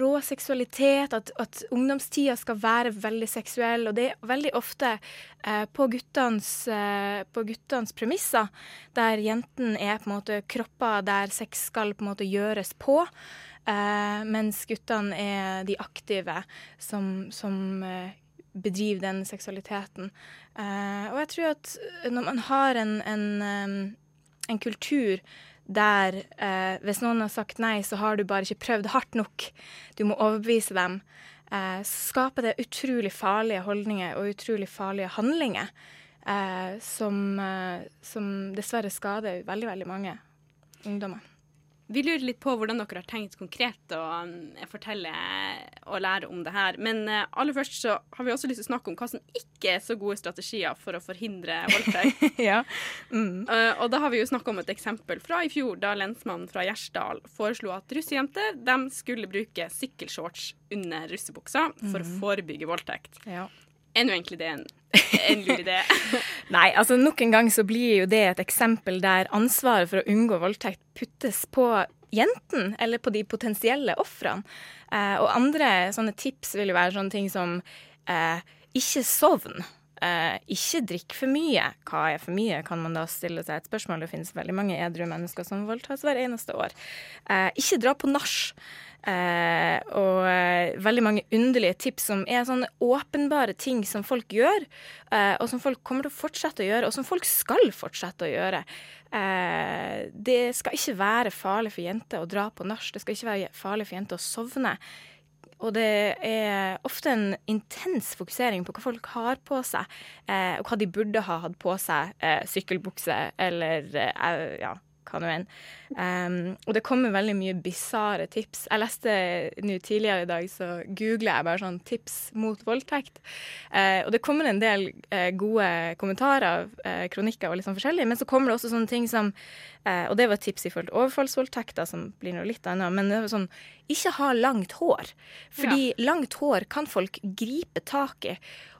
rå seksualitet, at, at ungdomstida skal være veldig seksuell. Og det er veldig ofte uh, på, guttenes, uh, premisser, der jenten er på en måte kropper der sex skal på en måte gjøres på. Uh, mens guttene er de aktive som, som eh, bedriver den seksualiteten. Eh, og jeg tror at når man har en, en, em, en kultur der eh, hvis noen har sagt nei, så har du bare ikke prøvd hardt nok. Du må overbevise dem. Eh, skaper det utrolig farlige holdninger og utrolig farlige handlinger eh, som, eh, som dessverre skader veldig, veldig mange ungdommer. Vi lurer litt på hvordan dere har tenkt konkret å um, fortelle og lære om det her. Men uh, aller først så har vi også lyst til å snakke om hva som ikke er så gode strategier for å forhindre voldtekt. ja. mm. og da har vi jo snakka om et eksempel fra i fjor, da lensmannen fra Gjersdal foreslo at russejenter skulle bruke sykkelshorts under russebuksa for å Mhm. forebygge voldtekt. Ja. Er nå egentlig det en, en lur idé? Nei, altså nok en gang så blir jo det et eksempel der ansvaret for å unngå voldtekt puttes på jenten, eller på de potensielle ofrene. Eh, og andre sånne tips vil jo være sånne ting som eh, ikke sovn. Eh, ikke drikk for mye. Hva er for mye, kan man da stille seg et spørsmål. Det finnes veldig mange edru mennesker som voldtas hver eneste år. Eh, ikke dra på nach. Eh, og eh, veldig mange underlige tips som er sånne åpenbare ting som folk gjør, eh, og som folk kommer til å fortsette å gjøre, og som folk skal fortsette å gjøre. Eh, det skal ikke være farlig for jenter å dra på nach. Det skal ikke være farlig for jenter å sovne. Og det er ofte en intens fokusering på hva folk har på seg, eh, og hva de burde ha hatt på seg. Eh, sykkelbukse eller ja, hva nå enn. Um, og det kommer veldig mye bisarre tips. Jeg leste nå tidligere i dag, så googler jeg bare sånn tips mot voldtekt. Uh, og det kommer en del uh, gode kommentarer, uh, kronikker og litt sånn forskjellig, men så kommer det også sånne ting som Og det var tips i forhold til overfallsvoldtekter, som blir noe litt annet, men det var sånn ikke ha langt hår. Fordi langt hår kan folk gripe tak i.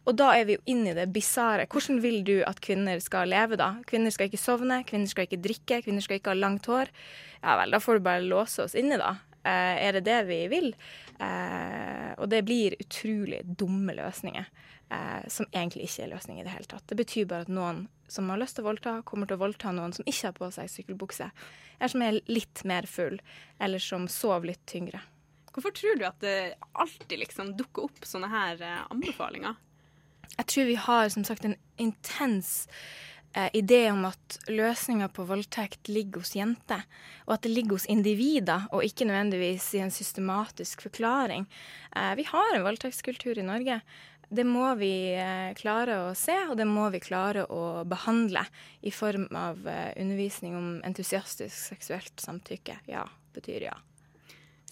Og da er vi jo inne i det bisarre. Hvordan vil du at kvinner skal leve da? Kvinner skal ikke sovne, kvinner skal ikke drikke, kvinner skal ikke ha langt hår. Ja vel, da får du bare låse oss inne, da. Eh, er det det vi vil? Eh, og det blir utrolig dumme løsninger. Eh, som egentlig ikke er løsning i det hele tatt. Det betyr bare at noen som har lyst til å voldta, kommer til å voldta noen som ikke har på seg sykkelbukse. Eller som er litt mer full, eller som sover litt tyngre. Hvorfor tror du at det alltid liksom dukker opp sånne her eh, anbefalinger? Jeg tror vi har som sagt en intens eh, idé om at løsninga på voldtekt ligger hos jenter, og at det ligger hos individer, og ikke nødvendigvis i en systematisk forklaring. Eh, vi har en voldtektskultur i Norge. Det må vi eh, klare å se, og det må vi klare å behandle i form av eh, undervisning om entusiastisk seksuelt samtykke. Ja, betyr ja.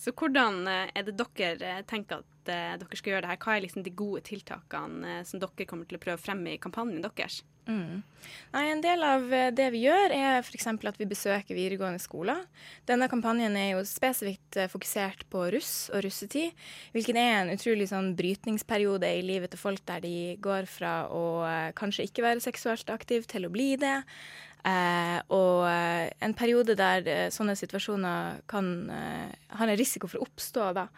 Så hvordan eh, er det dere eh, tenker at eh, dere skal gjøre det her? Hva er liksom de gode tiltakene som dere kommer til å prøve fremme i kampanjen deres? Mm. Nei, En del av det vi gjør, er f.eks. at vi besøker videregående skoler. Denne kampanjen er jo spesifikt fokusert på russ og russetid, hvilken er en utrolig sånn brytningsperiode i livet til folk der de går fra å kanskje ikke være seksuelt aktiv til å bli det. Eh, og eh, en periode der eh, sånne situasjoner kan eh, ha en risiko for å oppstå. da.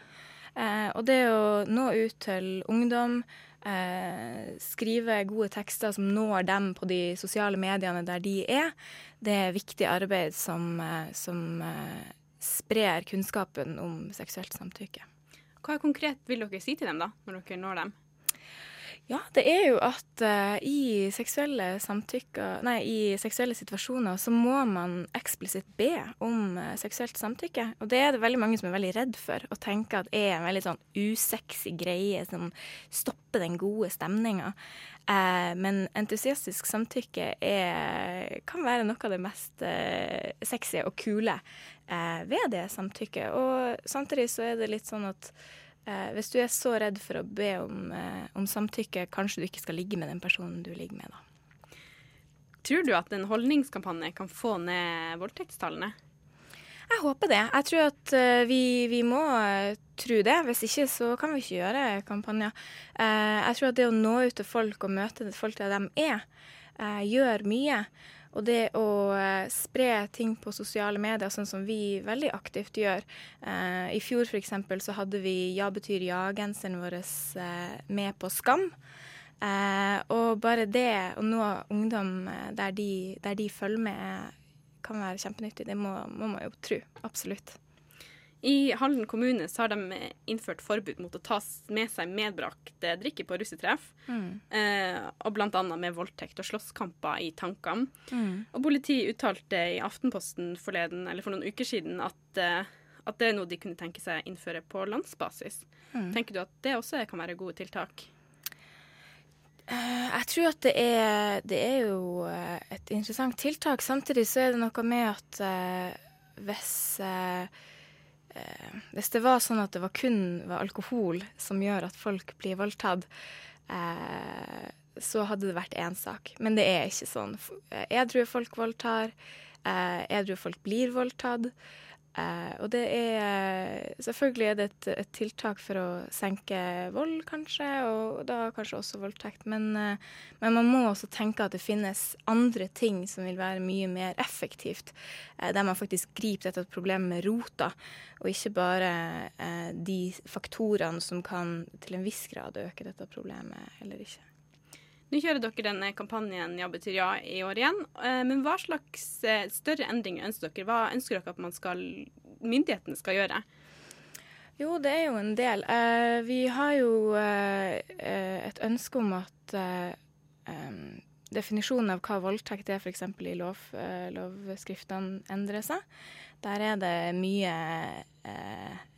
Eh, og det å nå ut til ungdom, eh, skrive gode tekster som når dem på de sosiale mediene der de er, det er viktig arbeid som, som sprer kunnskapen om seksuelt samtykke. Hva konkret vil dere si til dem da, når dere når dem? Ja, det er jo at uh, i, seksuelle nei, i seksuelle situasjoner så må man eksplisitt be om uh, seksuelt samtykke. Og det er det veldig mange som er veldig redd for, og tenker at er en veldig sånn usexy greie som stopper den gode stemninga. Uh, men entusiastisk samtykke er, kan være noe av det mest sexy og kule ved det samtykket. Og samtidig så er det litt sånn at Eh, hvis du er så redd for å be om, eh, om, samtykke, kanskje du ikke skal ligge med den personen du ligger med, da. Tror du at en holdningskampanje kan få ned voldtektstallene? Jeg håper det. Jeg tror at uh, vi, vi, må uh, tro det. Hvis ikke så kan vi ikke gjøre kampanjer. Uh, jeg tror at det å nå ut til folk og møte folk der de er, gjør mye. Og det å eh, spre ting på sosiale medier, sånn som vi veldig aktivt gjør. Eh, I fjor f.eks. så hadde vi Ja betyr ja-genseren vår eh, med på Skam. Eh, og bare det å nå ungdom eh, der de, der de følger med, kan være kjempenyttig. Det må, må man jo tro. Absolutt. I Halden kommune så har de innført forbud mot å ta med seg medbrakte drikke på russetreff. Mm. Eh, og bl.a. med voldtekt og slåsskamper i tankene. Mm. Og politiet uttalte i Aftenposten forleden, eller for noen uker siden at, eh, at det er noe de kunne tenke seg å innføre på landsbasis. Mm. Tenker du at det også kan være gode tiltak? Uh, jeg tror at det er, det er jo uh, et interessant tiltak. Samtidig så er det noe med at hvis eh, Hvis det var sånn at det var kun var alkohol som gjør at folk blir voldtatt, eh, så hadde det vært én sak. Men det er ikke sånn. Edrue folk voldtar. Eh, edru folk blir voldtatt. Uh, og det er Selvfølgelig er det et, et, tiltak for å senke vold, kanskje, og da kanskje også voldtekt. Men, eh, men, man må også tenke at det finnes andre ting som vil være mye mer effektivt. Eh, der man faktisk griper dette problemet med rota, og ikke bare de faktorene som kan til en viss grad øke dette problemet, eller ikke. Nå kjører dere denne kampanjen Ja betyr ja i år igjen. Eh, men hva slags eh, større endringer ønsker dere? Hva ønsker dere at skal, myndighetene skal gjøre? Jo, det er jo en del. Eh, vi har jo et ønske om at definisjonen av hva voldtekt er f.eks. i lov, lovskriftene endrer seg. Der er det mye,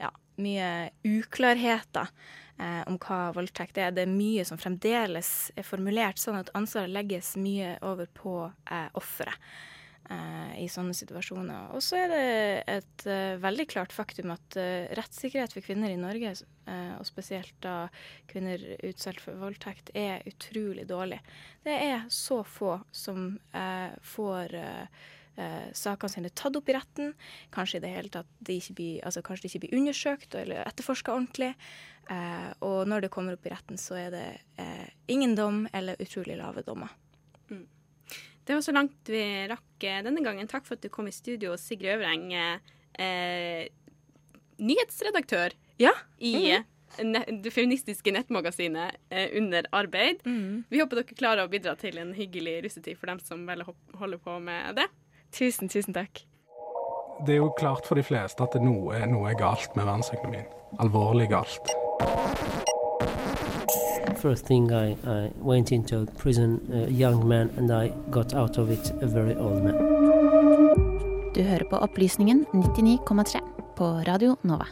ja, mye uklarheter eh, om hva voldtekt er. Det er mye som fremdeles er formulert sånn at ansvaret legges mye over på eh, offeret eh, i sånne situasjoner. Og så er det et uh, veldig klart faktum at uh, rettssikkerhet for kvinner i Norge, uh, og spesielt da kvinner utsatt for voldtekt, er utrolig dårlig. Det er så få som får eh, sakene sine tatt opp i retten. Kanskje i det hele tatt de ikke blir, altså kanskje de ikke blir undersøkt eller etterforska ordentlig. Eh, og når det kommer opp i retten, så er det eh, ingen dom eller utrolig lave dommer. Mm. Det var så langt vi rakk eh, denne gangen. Takk for at du kom i studio, Sigrid Øvreng. Eh, nyhetsredaktør ja. i mm det feministiske nettmagasinet eh, under arbeid. Mm. Vi håper dere klarer å bidra til en hyggelig russetid for dem som velger å holde på med det. Tusen, tusen takk. Det er jo klart for de fleste at noe, noe er galt med verdensøkonomien. Alvorlig galt. First thing I, I went into prison, a young man, and I got out of it a very old man. Du hører på Opplysningen 99,3 på Radio Nova.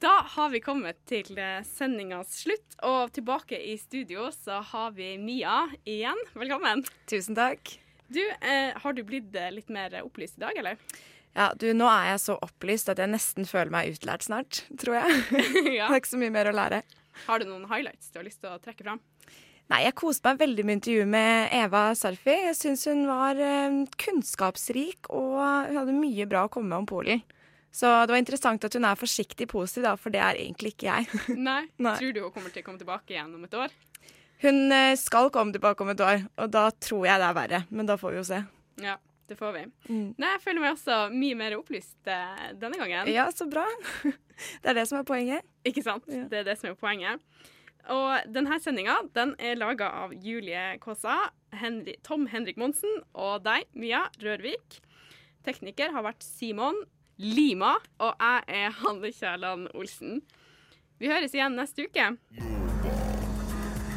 Da har vi kommet til eh, sendingas slutt, og tilbake i studio så har vi Mia igjen. Velkommen. Tusen takk. Du, eh, har du blitt eh, litt mer opplyst i dag, eller? Ja, du, nå er jeg så opplyst at jeg nesten føler meg utlært snart, tror jeg. ja. Det er ikke så mye mer å lære. Har du noen highlights du har lyst til å trekke fram? Nei, jeg koste meg veldig med intervjuet med Eva Sarfi. Jeg syns hun var eh, kunnskapsrik, og hun hadde mye bra å komme med om Polen. Så det var interessant at hun er forsiktig positiv, da, for det er egentlig ikke jeg. Nei. Nei. Tror du hun kommer til å komme tilbake igjen om et år? Hun eh, skal komme tilbake om et år, og da tror jeg det er verre. Men da får vi jo se. Ja, det får vi. Mm. Nei, jeg føler meg også mye mer opplyst eh, denne gangen. Ja, så bra. det er det som er poenget. Ikke sant. Ja. Det er det som er poenget. Og denne sendinga den er laga av Julie Kaasa, Henry, Tom Henrik Monsen og deg, Mia Rørvik. Tekniker har vært Simon Lima, og jeg er Hanne Kjærland Olsen. Vi høres igjen neste uke.